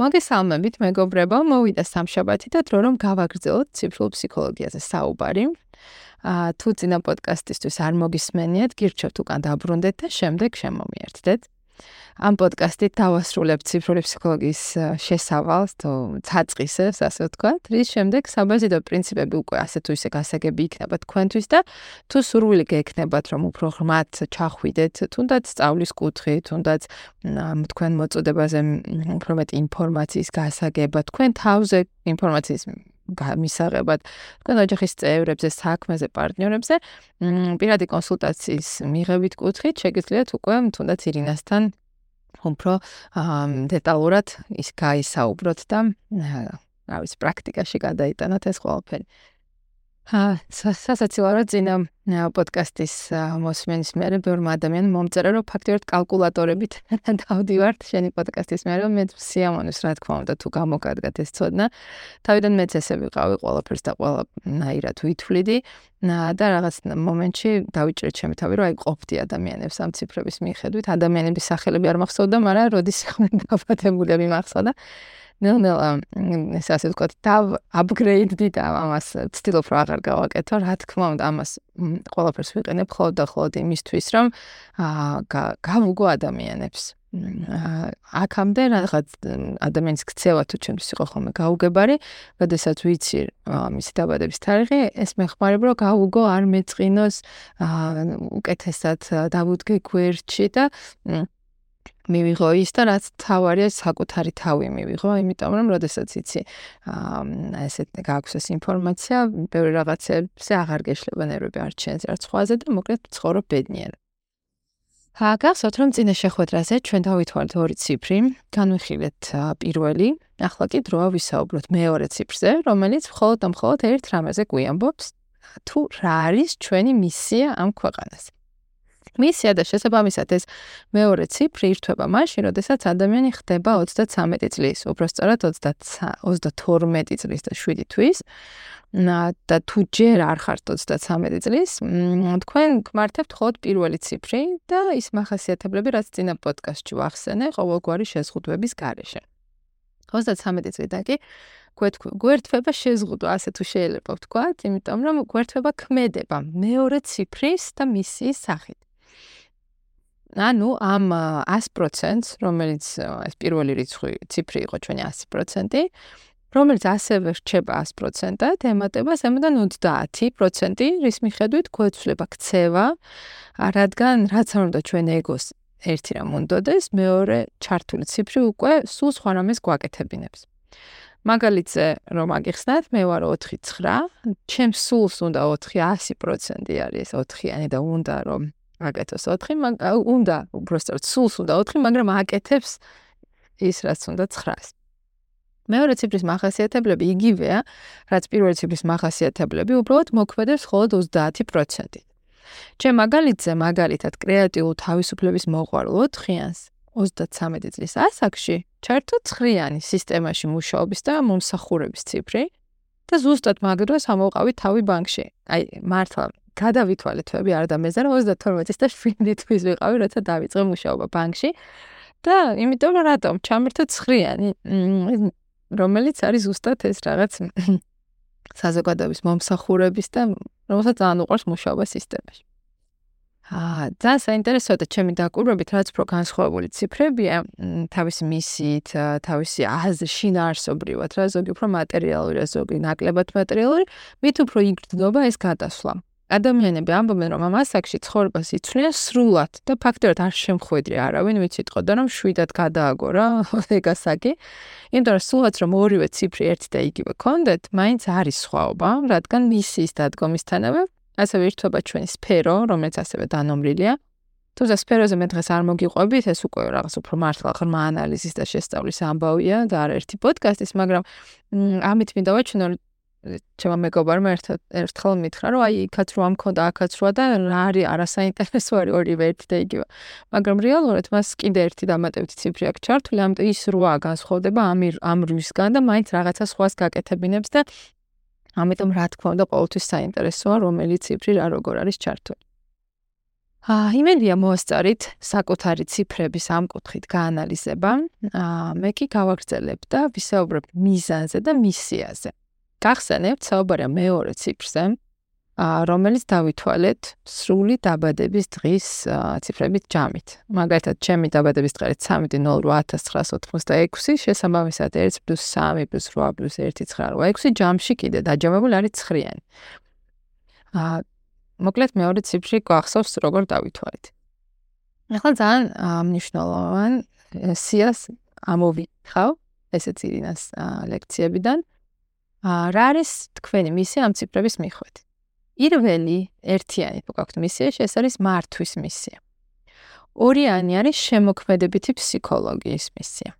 მოგესალმებით, მეგობრებო, მოვიდა სამშაბათი და დრო რომ გავაგრძელოთ ციფრულ ფსიქოლოგიაზე საუბარი. აა თუ ძინა პოდკასტისთვის არ მოგისმენიათ, გირჩევთ უკან დაბრუნდეთ და შემდეგ შემომიერთდეთ. ამ პოდკასტით დავასრულებ ციფრული ფსიქოლოგიის შესავალს, თუ ცაწყისებს, ასე ვთქვათ. რის შემდეგ საბაზიდო პრინციპები უკვე ასე თუ ისე გასაგები იქნება თქვენთვის და თუ სურვილი გექნებათ, რომ უფრო ღრმად ჩახვიდეთ, თუნდაც სწავლის კუთხით, თუნდაც თქვენ მოწოდებაზე უფრო მეტი ინფორმაციის გასაგება, თქვენ თავზე ინფორმაციის გამისაღებად თქვენ ოჯახის წევრებზე, საქმეზე, პარტნიორებზე, პირადი კონსულტაციის მიღებით კუთხით შეგიძლიათ უკვე თუნდაც ირინასთან უფრო დეტალურად ის გაისაუბროთ და რა ვიცი პრაქტიკაში გადაიტანოთ ეს ყველაფერი. ა სასაცილო ძინა პოდკასტის მოსმენის მერე ბევრმა ადამიანმა მომწერა რომ ფაქტიურად კალკულატორებით დავდივართ შენი პოდკასტის მერე მე სიამონეს რა თქმა უნდა თუ გამოგადგათ ეს ცოდნა. თავიდან მეც ესე ვიყავი ყველაფერს და ყველანაირად ვითვლიდი და რაღაც მომენტში დავიჭრეთ ჩემი თავი რომ აი ყოფდი ადამიანებს ამ ციფრების მიხედვით. ადამიანების სახელები არ მახსოვდა მაგრამ როდის ხომ დაფათებულები მახსოვდა ნელ-ნელა ეს ასე ვთქვათ, დავ აპგრეიდდი და ამას ცდილობ რა აღარ გავაკეთო, რა თქმა უნდა, ამას ყველაფერს ვიყენებ ხოლმე და ხოლმე იმისთვის, რომ აა გავუგო ადამიანებს. აქამდე რაღაც ადამიანის ქცევა თუ ჩემთვის იყო ხოლმე გაუგებარი, როდესაც ვიცი მისი დაბადების თარიღი, ეს მეხმარება რომ გავუგო არ მეწყინოს აა უკეთესად დავუდგე გვერდში და მივიღო ის და რაც თავარია საკუთარი თავი მივიღო, იმიტომ რომ როდესაც იცი აა ესეთ გაქვს ეს ინფორმაცია, ბევრი რაღაცებზე აღარ გეშლება ნერვები არ ჩენს არც ხვაზე და მოკლედ ცხოვრობ ბედნიერად. აგახსოვთ რომ წინა შეხვედრაზე ჩვენ დავითვალეთ ორი ციფრი, განვიხილეთ პირველი, ახლა კი დროა ვისაუბროთ მეორე ციფრზე, რომელიც მხოლოდ და მხოლოდ ერთ რამაზე გვიამბობს თუ რა არის ჩვენი მისია ამ ქვეყანაზე. მისია და შესაბამისად ეს მეორე ციფრი ირთვება მაშინ, როდესაც ადამიანი ხდება 33 წლის, უბრალოდ 32 წლის და 7 თვის. და თუ ჯერ არ ხართ 33 წლის, თქვენ გმართებთ ხოლმე პირველი ციფრი და ის מחასიათებლები, რაც წინა პოდკასტში ვახსენე, ყოველგვარი შეზღუდვების გარეშე. 33 წლიდან კი გვერდთვება შეზღუდვა, ასე თუ შეიძლება ვთქვათ, იმიტომ რომ გვერდთვება ქმედება მეორე ციფრის და მისიის სახით. ანუ ამ 100%-ს, რომელიც ეს პირველი რიცხვი ციფრი იყო ჩვენი 100%, რომელიც ასევე რჩება 100%-ად, ემატება ზემოდან 30%, რის მიხედვით გვეცვლება ქცევა, რადგან რაც არ უნდა ჩვენ ეგოს ერთი რამ უნდადეს, მეორე ჩართული ციფრი უკვე სულ სხვა რამეს გვაკეთებინებს. მაგალითზე რომ აგიხსნათ, მე ვარ 4-9, ჩემს სულს უნდა 4 100% არის 4-იანი და უნდა რომ აკეთოს 4, მაგრამ უნდა უბრალოდ სულს უნდა 4, მაგრამ აკეთებს ის რაც უნდა 9-ს. მეორე ციფრის მახასიათებლები იგივეა, რაც პირველი ციფრის მახასიათებლები, უბრალოდ მოქმედებს მხოლოდ 30%. ჩემ მაგალითზე მაგალითად კრეატიულ თავისუფლების მოყვარულო 4-იანს 33 წლის ასაკში ჩართოთ 9-იანი სისტემაში მუშაობის და მომსახურების ციფრი და ზუსტად მაგდროს ამოვყავით თავი ბანკში. აი, მართლა გადავითვალე თვეები არ დამეზარ 32 წლის და 7 თვის ვიყავი როცა დავიწყე მუშაობა ბანკში და იმიტომ რატომ ჩამერთო ცხრიანი რომელიც არის ზუსტად ეს რაღაც საზოგადოების მომსახურების და რომელსაც ძალიან უყვარს მუშაობა სისტემაში. აა, და საინტერესოა და ჩემი დაკვირვებით რაც უფრო განსხვავებული ციფრებია, თავისი მისიით, თავისი აზრი შინაარსობრივად, რა ზოგი უფრო მატერიალური, ზოგი ნაკლებად მატერიალური, მით უფრო იგრძნობა ეს გადასვლა. ადამიანები ამბობენ, რომ ამ ასაკში ცხოვრებას იცვლიან სრულად და ფაქტობრივად არ შემხვედრი არავინ, ვიცით ყო და რომ შვიდად გადააგო რა ეგ ასაკი. იმიტომ რომ სულაც რომ ორივე ციფრი ერთი და იგივე კონდეთ, მაინც არის სხვაობა, რადგან მისიის დადგომისთანავე ასევე ირთვება ჩვენი სფერო, რომელიც ასევე დანომრილია. თუმცა სფეროზე მე დღეს არ მოგიყვებით, ეს უკვე რაღაც უფრო მართლა ღრმა ანალიზის და შესწავლის ამბავია და არ ერთი პოდკასტის, მაგრამ ამით მინდა ვაჩვენო, ჩემო მეგობარმა ერთად ერთხელ მითხრა, რომ აი იქაც რო ამქონდა, აქაც როა და რა არის არასაინტერესო არის ორივე ერთი და იგივე. მაგრამ რეალურად მას კიდე ერთი დამატებითი ციფრი აქვს ჩართული, ამიტომ ის როა განსხვავდება ამ ამ რისგან და მაინც რაღაცა სხვას გაკეთებინებს და ამიტომ რა თქმა უნდა ყოველთვის საინტერესოა რომელი ციფრი რა როგორ არის ჩართული. აა იმედია მოასწარით საკუთარი ციფრების ამ კუთხით გაანალიზება. აა მე კი გავაგრძელებ და ვისაუბრებ მიზანზე და მისიაზე. გახსენებთ საუბარია მეორე ციფრზე, რომელიც დავითვალეთ სრული დაბადების დღის ციფრებით ჯამით. მაგალითად, ჩემი დაბადების დღე 3.08.1986, შესაბამისად 1 + 3 + 8 + 1 9.6 ჯამში კიდე დაჯამებული არის 9-იანი. აა მოკლედ მეორე ციფრი გვახსოვს როგორ დავითვალეთ. ახლა ძალიან მნიშვნელოვან სიას ამოვიხავ ესეც ირინას ლექციებიდან. რა არის თქვენი მისია ამ ციფრების მიხედვით? პირველი ერთიანი თუ გაქვთ მისია, ეს არის მართვის მისია. ორიანი არის შემოქმედებითი ფსიქოლოგიის მისია.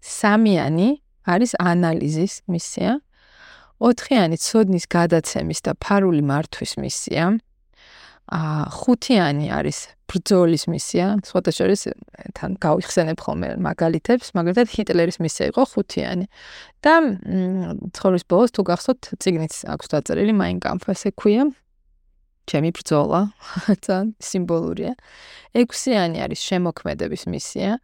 სამიანი არის ანალიზის მისია. ოთხიანი ცოდნის გადაცემის და ფარული მართვის მისია. აა ხუთიანი არის ბრძოლის მისია. სხვათა შორის თან გავიხსენებ ხოლმე მაგალითებს, მაგალითად ჰიტლერის მისია იყო ხუთიანი. და ცხოვრის ბოლოს თუ გახსოვთ, ციგნიც აქვს დაწერილი Kampf ესე ქვია. ჩემი ბრძოლა. ძალიან სიმბოლურია. ექვსიანი არის შემოქმედების მისია.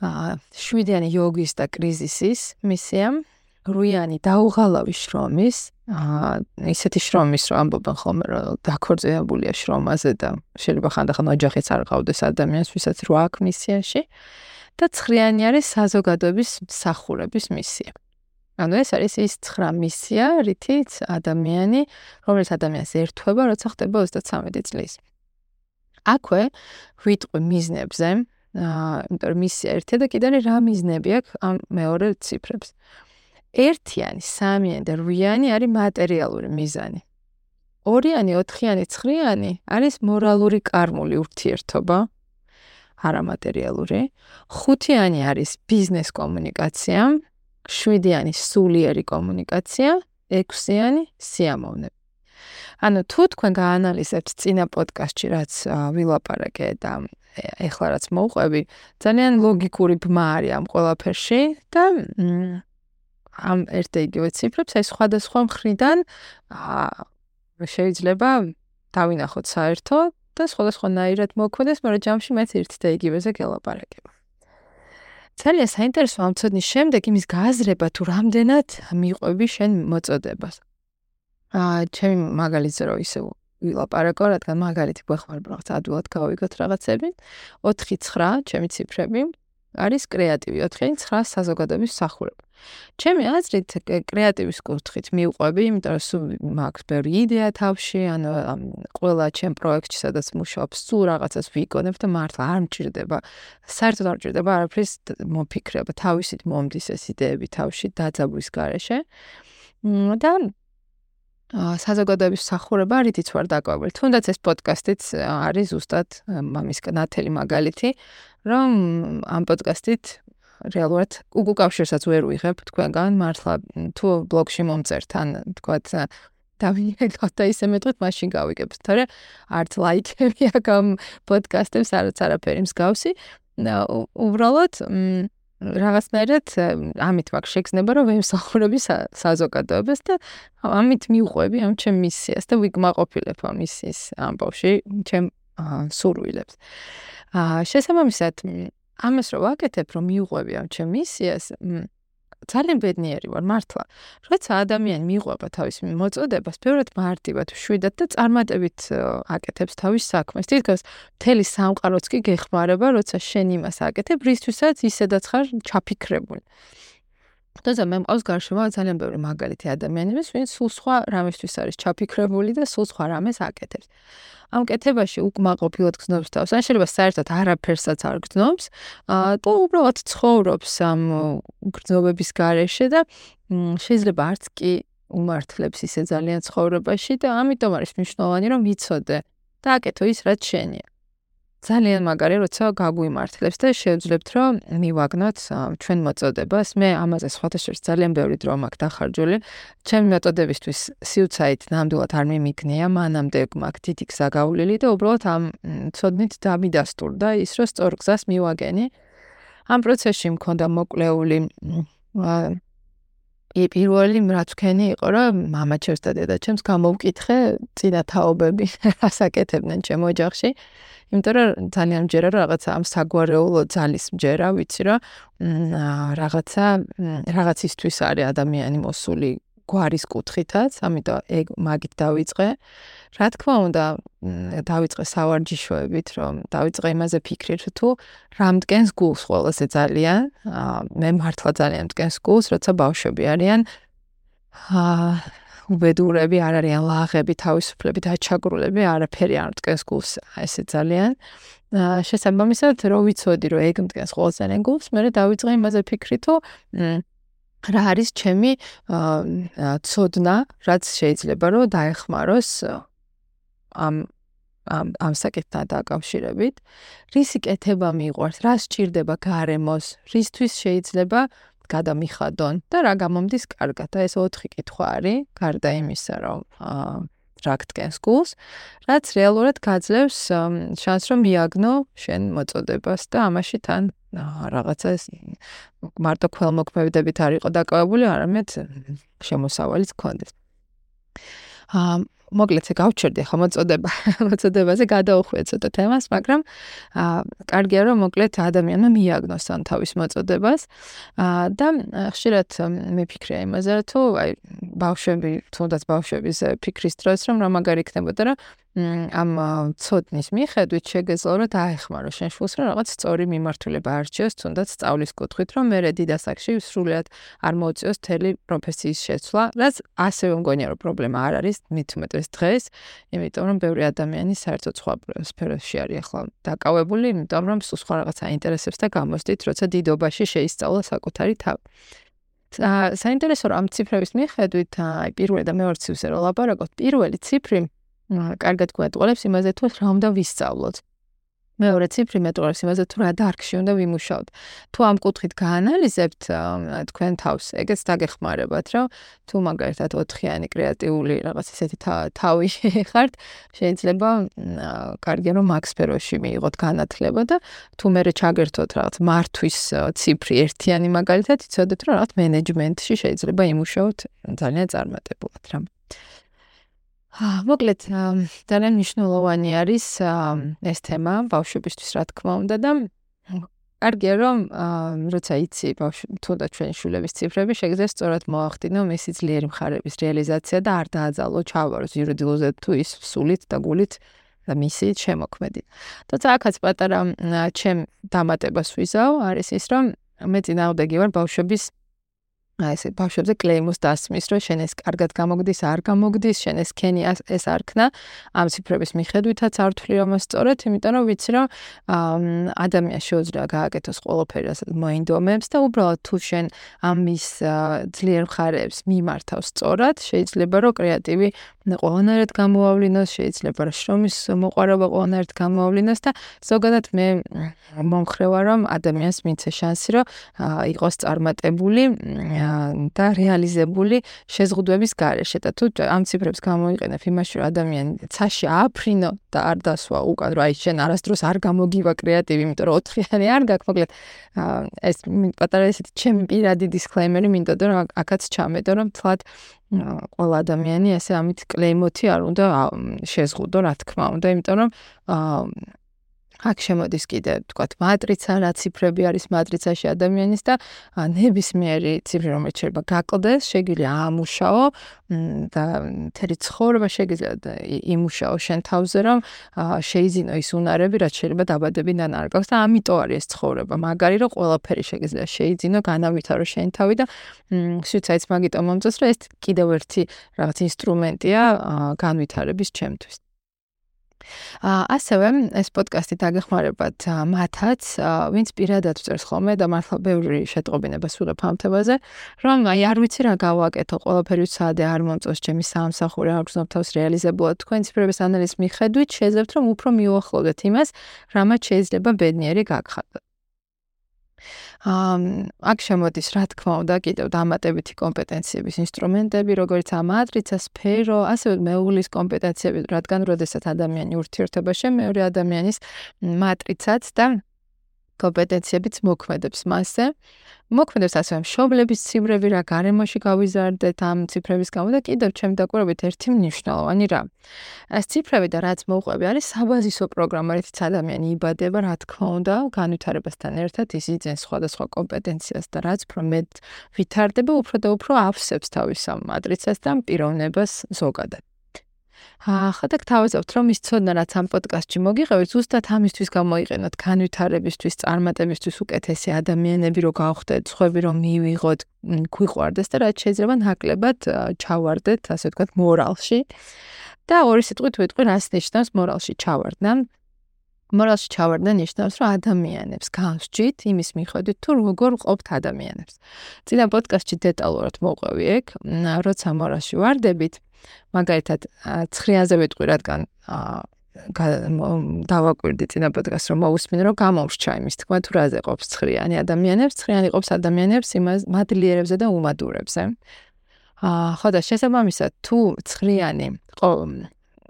აა შვიდიანი იოგის და კრიზისის მისია. რუიანი დაუღალავი შრომის, აა ისეთი შრომის რომ ამბობენ ხოლმე რომ დაქორწინებულია შრომაზე და შეიძლება ხანდახან ოჯახიც არ ყავდეს ადამიანს, ვისაც რო აქ მისიაში და ცხრიანი არის საზოგადოების მსახურების მისია. ანუ ეს არის ის 9 მისია, რითიც ადამიანი, რომელიც ადამიანს ერთვება, როცა ხდება 33 წლის. აქვე ვიტყვი მიზნებზე, აა, იმიტომ რომ მისია ერთია და კიდე რა მიზნები აქვს ამ მეორე ციფრებს. ერთიანი, სამიანი და რვიანი არის მატერიალური მიზანი. ორიანი, ოთხიანი, ცხრიანი არის მორალური კარმული ურთიერთობა, არამატერიალური. ხუთიანი არის ბიზნეს კომუნიკაცია, შვიდიანი სულიერი კომუნიკაცია, ექვსიანი სიამოვნება. ანუ თუ თქვენ გაანალიზებთ წინა პოდკასტში, რაც ვილაპარაკე და ეხლა რაც მოუყვები, ძალიან ლოგიკური ბმა არის ამ ყველაფერში და ამ ერთ და იგივე ციფრებს აი სხვადასხვა მხრიდან შეიძლება დავინახოთ საერთო და სხვადასხვანაირად მოქმედებს, მაგრამ ჯამში მეც ერთ და იგივეზე გელაპარაკებ. ძალიან საინტერესო ამ ცოდნის შემდეგ იმის გააზრება თუ რამდენად მიყვები შენ მოწოდებას. აა ჩემი მაგალითზე რო ისე ვილაპარაკო, რადგან მაგალითი გვეხმარება რაღაც ადვილად გავიგოთ რაღაცები. 4-9 ჩემი ციფრები არის კრეატივი 4-9 საზოგადოების სახურება. ჩემი აზრით კრეატივის კუთხით მიუყვები, იმიტომ რომ მაქვს ბევრი იდეა თავში, ანუ ყველა ჩემ პროექტში სადაც მუშაობ, სულ რაღაცას ვიგონებ და მართლა არ მჭირდება. საერთოდ არ მჭირდება არაფრის მოფიქრება, თავისით მომდის ეს იდეები თავში დაძაბვის garaშე. და საზოგადოების სახურება რითიც ვარ დაკვირვებული. თუნდაც ეს პოდკასტიც არის ზუსტად მამის ნათელი მაგალითი, რომ ამ პოდკასტით რეალურად უკავშირსაც ვერ ვიღებ თქვენგან მართლა თუ ბლოგში მომწერთ ან თქვათ დავინახოთ და ისე მეტყვით მაშინ გავიგებ თორე არც ლაიქები აქ ამ პოდკასტებს არც არაფერი მსგავსი უბრალოდ რაღაცნაირად ამით მაქვს შეგზნება რომ ვემსახურები საზოგადოებას და ამით მიუყვები ამ ჩემ მისიას და ვიგმაყოფილებ ამ მისიის ამბავში ჩემ სურვილებს. აა შესაბამისად ამას რო ვაკეთებ, რომ მიუყვები ამ ჩემ მისიას, ძალიან ბედნიერი ვარ მართლა. როცა ადამიანი მიუყვება თავის მოწოდებას, ბევრად მარტივად შვიდად და წარმატებით აკეთებს თავის საქმეს. თითქოს მთელი სამყაროც კი გეხმარება, როცა შენ იმას აკეთებ, რისთვისაც ისედაც ხარ ჩაფიქრებული. თუმცა მე მყავს გარშემო ძალიან ბევრი მაგალითი ადამიანების, ვინც სულ სხვა რამისთვის არის ჩაფიქრებული და სულ სხვა რამეს აკეთებს. ამ კეთებაში უკმაყოფილად გზნობს თავს. ან შეიძლება საერთოდ არაფერსაც არ გზნობს, აა უბრალოდ ცხოვრობს ამ გზნობების გარეშე და შეიძლება არც კი უმართლებს ისე ძალიან ცხოვრებაში და ამიტომ არის მნიშვნელოვანი რომ ვიცოდე და აკეთო ის რაც შენია. ძალიან მაგარი როცა გაგვიმართლებს და შევძლებთ რომ მივაგნოთ ჩვენ მოწოდებას. მე ამაზე შორის ძალიან ბევრი დრო მაქვს დახარჯული. ჩემი მოწოდებისთვის სიუცაით ნამდვილად არ მიმიგნია, მანამდე მაქვს დიდი გზა გავლილი და უბრალოდ ამ ცოდნით დამიდასტურდა ის რომ სწორ გზას მივაგენი. ამ პროცესში მქონდა მოკლეული პირველი რაც ვქენი იყო რომ მამაჩემს და დედაჩემს გამოვკითხე წინა თაობები ასაკეთებდნენ ჩემო ოჯახში. იმიტომ რომ ძალიან მჯერა რომ რაღაცა ამ საგვარეულო ძალის მჯერა ვიცი რომ რაღაცა რაღაცისთვის არის ადამიანი მოსული გვარის კუთხითაც ამიტომ ეგ მაგით დავიწყე. რა თქმა უნდა დავიწყე სავარჯიშოებით რომ დავიწყე იმაზე ფიქრით თუ რამდენს გულს ყველაზე ძალიან. მე მართლა ძალიან მდგენს გულს როცა ბავშვები არიან. აა უბედურები არ არიან ლაღები თავისუფლები დაჩაგრულები არაფერი არ მდგენს გულს ესე ძალიან. შესაბამისად რო ვიცოდი რომ ეგ მდგენს ყველაზე ძალიან გულს მე დავიწყე იმაზე ფიქრით თუ რა არის ჩემი ცოდნა რაც შეიძლება რომ დაეხმაროს ამ ამ ამ საკითხთან დაკავშირებით. რისი კეთება მიყვარს რა სჭირდება გარემოს რისთვის შეიძლება გადამიხადონ და რა გამომდის კარგად. და ეს ოთხი კითხვა არის გარდა იმისა რომ რა გტკენს გულს რაც რეალურად გაძლევს შანსს რომ მიაგნო შენ მოწოდებას და ამაში თან რაღაცა მარტო ქველმოქმედებით არ იყო დაკავებული არამედ შემოსავალიც გქონდეს აა მოკლედ ეს გავჩერდი ახლა მოწოდება. მოწოდებაზე გადაუხვია ცოტა თემას მაგრამ აა კარგია რომ მოკლედ ადამიანმა მიაგნოს ან თავის მოწოდებას. აა და ხშირად მიფიქრე იმაზე რომ თუ აი ბავშვები თუნდაც ბავშვების ფიქრის დროს რომ რა მაგარი იქნებოდა რომ ამ ცოდნის მიხედვით შეგეძლო რომ დაეხმარო. შენ შულს რომ რაღაც სწორი მიმართულება არჩიოს თუნდაც სწავლის კუთხით რომ მე დიდასაკში სრულიად არ მოუწიოს თელი პროფესიის შეცვლა რაც ასევე მგონია რომ პრობლემა არ არის მით უმეტეს დღეს იმიტომ რომ ბევრი ადამიანი საერთოდ სხვა სფეროში არის ახლა დაკავებული იმიტომ რომ სულ სხვა რაღაც აინტერესებს და გამოსდით როცა დიდობაში შეისწავლა საკუთარი თავი საინტერესო რომ ამ ციფრების მიხედვით აი პირველი და მეორე ციფრზე რომ ლაპარაკობთ პირველი ციფრი კარგად გვეტყოლებს იმაზე თუ რა უნდა ვისწავლოთ. მეორე ციფრი მეტყოლებს იმაზე თუ რა დარგში უნდა ვიმუშაოთ. თუ ამ კუთხით გაანალიზებთ თქვენ თავს, ეგეც დაგეხმარებათ, რომ თუ მაგალითად 4-იანი კრეატიული რაღაც ისეთი თავი ხართ, შეიძლება კარგია რომ მაგ სფეროში მიიღოთ განათლება და თუ მე ჩაგერთოთ რაღაც მართვის ციფრი ერთიანი მაგალითად, იცოდეთ რომ რაღაც მენეჯმენტში შეიძლება იმუშაოთ ძალიან წარმატებულად რა. აა მოკლედ ძალიან მნიშვნელოვანი არის ეს თემა ბავშვებისთვის რა თქმა უნდა და კარგია რომ როცა იცი ბავშვ თუ და ჩვენ შულების ციფრები შეგიძლია სწორად მოახდინო მისი ძლიერი მხარების რეალიზაცია და არ დააძალო ჩავაროს იურიდიულზე თუ ის სულით და გულით და მისი შემოქმედი. თუმცა აქაც პატარა ჩემ დამატებას ვიზავ არის ის რომ მე წინააღმდეგი ვარ ბავშვების აი ესე ბავშვებზე კლეიმოს დასმის, რომ შენ ეს კარგად გამოგდის, არ გამოგდის, შენ ეს ქენი ეს არ ქნა, ამ ციფრების მიხედვითაც არ თვლი რომ სწორად, იმიტომ რომ ვიცი რომ ადამიანს შეუძლია გააკეთოს ყველაფერი, რასაც მოინდომებს და უბრალოდ თუ შენ ამის ძლიერ მხარეებს მიმართავს სწორად, შეიძლება რომ კრეატივი ყველანაირად გამოავლინოს, შეიძლება რომ შრომის მოყარება ყველანაირად გამოავლინოს და ზოგადად მე მომხრევა რომ ადამიანს მიცე შანსი რომ იყოს წარმატებული და რეალიზებული შეზღუდვების გარეშე და თუ ამ ციფრებს გამოიყენებ იმაში რომ ადამიანი ცაში ააფრინო და არ დასვა უკან რა ის შენ არასდროს არ გამოგივა კრეატივი იმიტომ რომ ოთხიანი არ გაქვს მოკლედ ეს პატარა ესეთი ჩემი პირადი დისკლეიმერი მინდოდა რომ აქაც ჩამედო რომ თლად ყველა ადამიანი ესე ამით კლეიმოთი არ უნდა შეზღუდო რა თქმა უნდა იმიტომ რომ აქ შემოდის კიდე თქვათ მატრიცა, რა ციფრები არის მატრიცაში ადამიანის და ნებისმიერი ციფრი რომელიც შეიძლება გაკლდეს, შეგვიძლია ამუშაო და თერი ცხოვრება შეგვიძლია იმუშაო შენ თავზე რომ შეიზინო ის უნარები, რაც შეიძლება დაბადებიდან არ გაქვს და ამიტომ არის ეს ცხოვრება. მაგარი რომ ყველაფერი შეგვიძლია შეიზინო, განავითარო შენ თავი და სიცოცხლეც მაგიტომ მომწონს, რომ ეს კიდევ ერთი რაღაც ინსტრუმენტია განვითარების ჩემთვის. ასევე ეს პოდკასტი დაგეხმარებათ მათაც, ვინც პირადად წერს ხოლმე და მართლა ბევრი შეტყობინება სულებ ამ თემაზე, რომ აი არ ვიცი რა გავაკეთო, ყველაფერი ვცადე არ მომწონს ჩემი სამსახური, არ გზნობ თავს რეალიზებულად თქვენ ციფრების ანალიზის მიხედვით, შეძლებთ რომ უფრო მიუახლოვდეთ იმას, რამაც შეიძლება ბედნიერი გაგხადოთ. აა აქ შემოდის რა თქმა უნდა კიდევ დამატებითი კომპეტენციების ინსტრუმენტები, როგორც ამატრიცა, სფერო, ასევე მეუღლის კომპეტენციები, რადგან როდესაც ადამიანი ურთიერთობაში მეორე ადამიანის მატრიცაც და კომპეტენციებიც მოქმედებს მასზე. მოქმედებს ასევე მშობლების ციფრები რა გარემოში გავიზარდეთ ამ ციფრების გამო და კიდევ ჩემ დაკვირვებით ერთი მნიშვნელოვანი რამ. ეს ციფრები და რაც მოყვები არის საბაზისო პროგრამა, რითიც ადამიანი იბადება, რა თქმა უნდა, განვითარებასთან ერთად ის იძენს სხვადასხვა კომპეტენციას და რაც უფრო მეტ ვითარდება, უფრო და უფრო ავსებს თავის ამ მატრიცას და პიროვნებას ზოგადად. ახლა და გთავაზობთ რომ ის ცოდნა რაც ამ პოდკასტში მოგიღებთ ზუსტად ამისთვის გამოიყენოთ განვითარებისთვის წარმატებისთვის უკეთესი ადამიანები რო გავხდეთ ხვები რომ მივიღოთ გვიყვარდეს და რაც შეიძლება ნაკლებად ჩავარდეთ ასე ვთქვათ მორალში. და ორი სიტყვით ვიტყვი რას ნიშნავს მორალში ჩავარდნა? მორალში ჩავარდნა ნიშნავს რომ ადამიანებს გავსჯით იმის მიხედვით თუ როგორ ყოფთ ადამიანებს. წინა პოდკასტში დეტალურად მოყვევი ეგ როცა მორალში ვარდებით მაგალითად ცხრიანზე ვიტყვი რადგან დავაკვირდი წინა პოდკასტს რომ მოусმინე რომ გამომრჩა იმის თქმა თუ რაზე ყოფს ცხრიანი ადამიანებს ცხრიანი ყოფს ადამიანებს იმას მადლიერებზე და უმადურებზე. აა ხო და შესაბამისად თუ ცხრიანი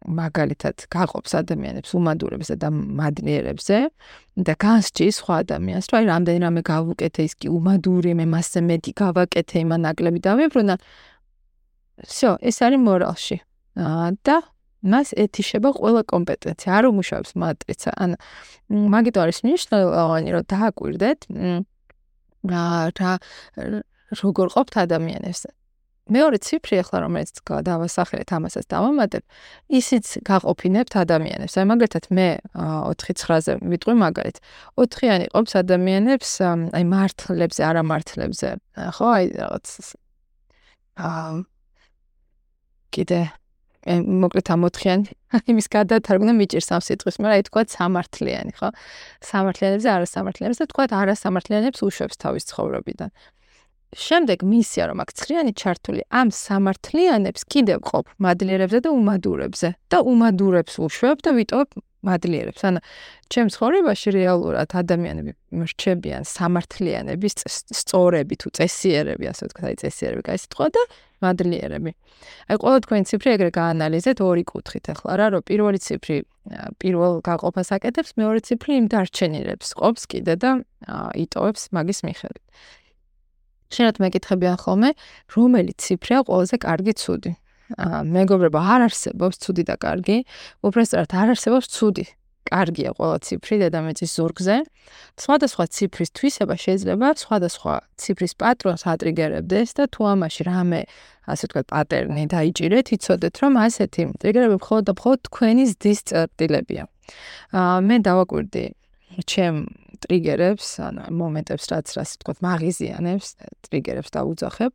მაგალითად გაყოფს ადამიანებს უმადურებზე და მადლიერებზე და განსჯის სხვა ადამიანს რომ აი რამდენი რამე გავუკეთე ის კი უმადური მე მასზე მეტი გავაკეთე იმან ნაკლები დავიბრუნა всё, ეს არის მორალში. აა და მას ეთიშება ყველა კომპეტენცია, არ უმუშავებს მატრიცა. ან მაგიტო არის მნიშვნელოვანი, რომ დააკვირდეთ აა რა როგორ ყოფთ ადამიანებს. მეორე ციფრი ახლა რომელიც დავასახელეთ, ამასაც დავამატებ, ისიც გაყოფინებთ ადამიანებს. აი მაგალითად მე 4-9-ზე ვიტყვი მაგალით. 4-იანი ყოფს ადამიანებს აი მართლებზე, არა მართლებზე. ხო, აი რაღაც აა კიდე მოკლედ ამოთხიანი იმის გადათარგმნა მიჭირს ამ სიტყვის, მაგრამ აი თქვა სამართლიანი, ხო? სამართლიანებს და არასამართლიანებს და თქვა არასამართლიანებს უშვებს თავის ცხოვრებიდან. შემდეგ მისია რომ აქ ცხრიანი ჩართული ამ სამართლიანებს კიდევ ყოფ მადლიერებზე და უმადურებზე და უმადურებს უშვებ და ვიტოვებ მადლიერებს. ანუ ჩემს ცხოვრებაში რეალურად ადამიანები მრჩებიან სამართლიანების სწორები თუ წესიერები, ასე ვთქვათ, აი წესიერები, კაი სიტყვა და მადლიერები. აი ყველა თქვენი ციფრი ეგრე გაანალიზეთ ორი კუთხით ახლა რა, რომ პირველი ციფრი პირველ გაყოფას აკეთებს, მეორე ციფრი იმ დარჩენილებს ყოფს კიდე და იტოვებს მაგის მიხედვით. შეიძლება მეკითხებიან ხოლმე, რომელი ციფრია ყველაზე კარგი ცუდი? აა მეგობრებო, არ არსებობს ცუდი და კარგი, უბრალოდ არ არსებობს ცუდი. კარგია ყველა ციფრი დედამიწის ზურგზე. სხვადასხვა ციფრის თვისება შეიძლება სხვადასხვა ციფრის პატრონს ატრიგერებდეს და თუ ამაში რამე, ასე ვთქვათ, პატერნი დაიჭირეთ, იცოდეთ, რომ ასეთი ტრიგერები მხოლოდ და მხოლოდ თქვენი ზდის წერტილებია. აა მე დავაკვირდი ჩემ ტრიგერებს, ანუ მომენტებს, რაც რაც ვთქვათ, მაღიზიანებს, ტრიგერებს დავუძახებ.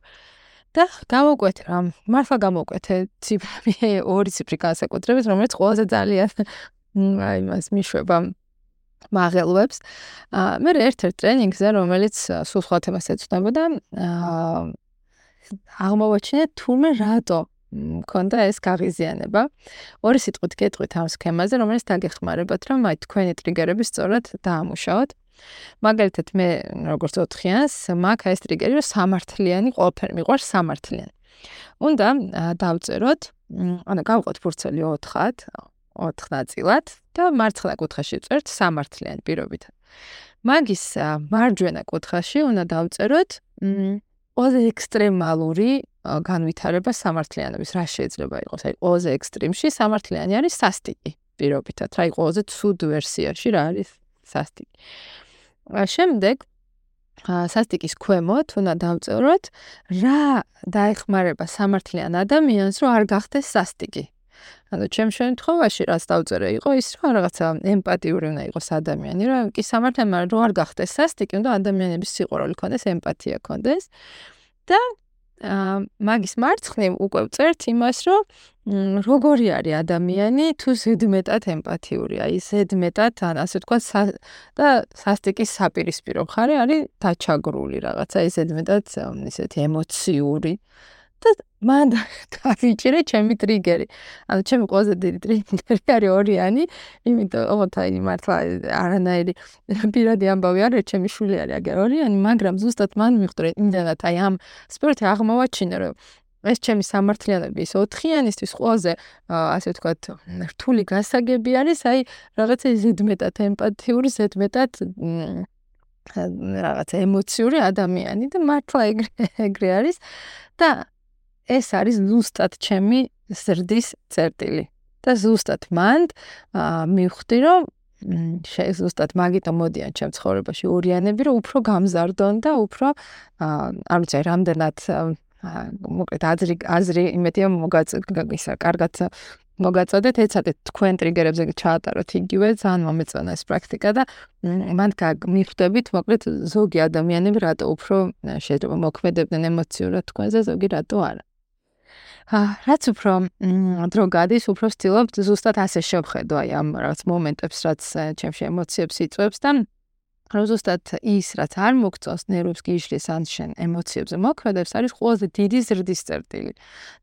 და გამოკვეთე რა, მართლა გამოკვეთე ციფრი, ორი ციფრი განსაკუთრებით, რომელიც ყველაზე ძალიან აი მას მიშვება მაღელვებს. აა მე ერთ-ერთ ტრენინგზე, რომელიც სულ სხვა თემას ეძღვნებოდა, აა აღმოვაჩინე თურმე რატო მქონდა ეს გაღიზიანება. ორი სიტყვით გეტყვით ამ სქემაზე, რომელიც დაგეხმარებათ, რომ აი თქვენი ტრიგერები სწორად დაამუშავოთ. მაგალითად მე როგორც ოთხიანს, მაგ ეს ტრიგერი რომ სამართლიანი ყოფილი, მიყვარს სამართლიანი. უნდა დავწეროთ, ანუ გავყოთ ფურცელი 4-ად, 4 ნაწილად და მარცხნა კუთხეში წერთ სამართლიანი პირობით. მაგის მარჯვენა კუთხეში უნდა დავწეროთ ყველაზე ექსტრემალური განვითარება სამართლიანობის, რა შეიძლება იყოს? აი, ყველაზე ექსტრემში სამართლიანი არის სასტიკი პირობითად. იყო ყველაზე ცუდ ვერსიაში რა არის სასტიკი? შემდეგ სასტიკის ქვემოთ უნდა დავწეროთ რა დაეხმარება სამართლიან ადამიანს რომ არ გახდეს სასტიკი. ანუ ჩემ შემთხვევაში რაც დავწერე იყო ის რომ რაღაცა ემპათიური უნდა იყოს ადამიანი, რომ კი სამართლიან რომ არ გახდეს სასტიკი, უნდა ადამიანების სიყვარული ქონდეს, ემპათია ქონდეს. და მაგის მარცხნივ უკვე წერთ იმას, რომ როგორი არის ადამიანი თუ ზედმეტად ემპათიური, აი ზედმეტად, ან ასე თქვა და სასტიკის საპირისპირო მხარე არის დაჩაგრული რაღაცა, ეს ზედმეტად ისეთი ემოციური. და მან დავიჭირე ჩემი ტრიგერი. ანუ ჩემი ყველაზე დიდი ტრიგერი არის ორიანი, იმიტომ ოღონდ აი მართლა არანაირი პირადი ამბავი არ არის, ჩემი შვილი არის აგერ ორიანი, მაგრამ ზუსტად მან მიხვდრე იმდანაც აი ამ სპორტი აღმოვაჩინე, რომ ეს ჩემი სამართლიანები ის ოთხიანისთვის ყველაზე ასე ვთქვათ რთული გასაგები არის აი რაღაცა ზედმეტად ემპათიური ზედმეტად რაღაც ემოციური ადამიანი და მართლა ეგრე ეგრე არის და ეს არის ზუსტად ჩემი ზრდის წერტილი. და ზუსტად მანდ მივხვდი რომ ზუსტად მაგიტომ მოდიან ჩემ ცხოვრებაში ორიანები რომ უფრო გამზარდონ და უფრო არ ვიცი რამდენად მოკლედ აზრი აზრი იმედია მოგაც ისა კარგად მოგაწოდეთ ეცადეთ თქვენ ტრიგერებზე ჩაატაროთ იგივე ძალიან მომეწონა ეს პრაქტიკა და მან მიხვდებით მოკლედ ზოგი ადამიანები რატო უფრო შეიძლება მოქმედებდნენ ემოციურად თქვენზე ზოგი რატო არა რაც უფრო დრო გადის უფრო ვცდილობ ზუსტად ასე შევხედო აი ამ რაღაც მომენტებს რაც ჩემში ემოციებს იწვევს და რომ ზუსტად ის რაც არ მოგწონს ნერვებს გიშლის ან შენ ემოციებზე მოქმედებს არის ყველაზე დიდი ზრდის წერტილი.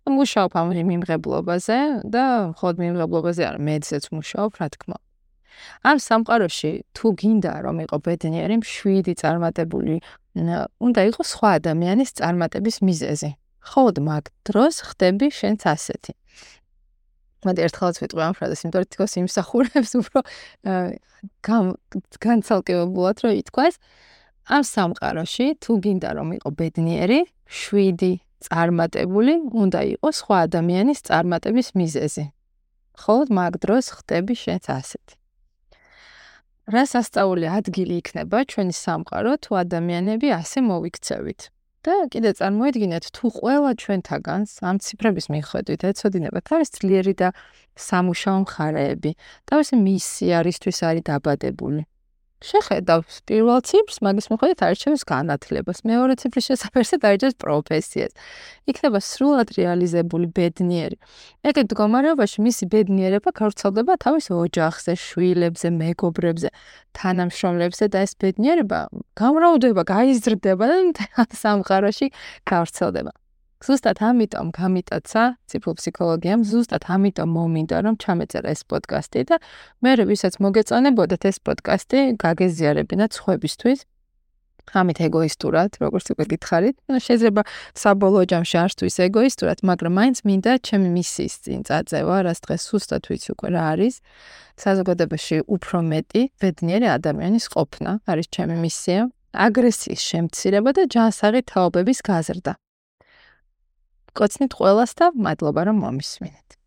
მუშაობ ამ მიმღებლობაზე და ხოდ მიმღებლობაზე არ მეცეც მუშაობ რა თქმა უნდა. ამ სამყაროში თუ გინდა რომ იყო ბედნიერი, მშვიდი, წარმატებული, უნდა იყოს სხვა ადამიანის წარმატების მიზეზი. ხოდ მაგ დროს ხდები შენც ასეთი. მოდი ერთხელაც ვიტყვი ამ ფრაზას, იმიტომ რომ თქოს იმსახურებს უფრო განცალკევებულად რომ ითქვას ამ სამყაროში თუ გინდა რომ იყო ბედნიერი, შვიდი, წარმატებული, უნდა იყოს სხვა ადამიანის წარმატების მიზეზი. ხო, მაგ დროს ხდები შენც ასეთი. რა სასწაული ადგილი იქნება ჩვენი სამყარო თუ ადამიანები ასე მოვიქცევით? და კიდე წარმოედგინეთ თუ ყველა ჩვენთაგანს ამ ციფრების მიხედვით ეცოდინება თავის ძლიერი და სამუშაო მხარეები, თავისი მისია, რისთვის არის დაბადებული. შეხედავ პირველ ციფრს, მაგის მიხედვით არჩევს განათლებას, მეორე ციფრის შესაძლებელად არჩევს პროფესიას. იქნება სრულად რეალიზებული ბედნიერი. ეგეთ მდგომარეობაში მისი ბედნიერება გავრცელდება თავის ოჯახზე, შვილებზე, მეგობრებზე, თანამშრომლებზე და ეს ბედნიერება გამრავლდება, გაიზრდება და სამყაროში გავრცელდება. ზუსტად ამიტომ გამიტაცა ციფრულ ფსიქოლოგიამ, ზუსტად ამიტომ მომინდა რომ ჩამეწერა ეს პოდკასტი და მე ვისაც მოგეწონებოდათ ეს პოდკასტი, გაგეზიარებინათ სხვებისთვის. ამით ეგოისტურად, როგორც უკვე გითხარით, შეიძლება საბოლოო ჯამში არ თუ ის ეგოისტურად, მაგრამ მაინც მინდა ჩემი მისიის წინ წაწევა, რაც დღეს სუსტად ვიცი უკვე რა არის. საზოგადოებაში უფრო მეტი ბედნიერი ადამიანის ყოფნა არის ჩემი მისია. აგრესიის შემცირება და ჯანსაღი თაობების გაზრდა. გკოცნით ყველას და მადლობა რომ მომისმინეთ.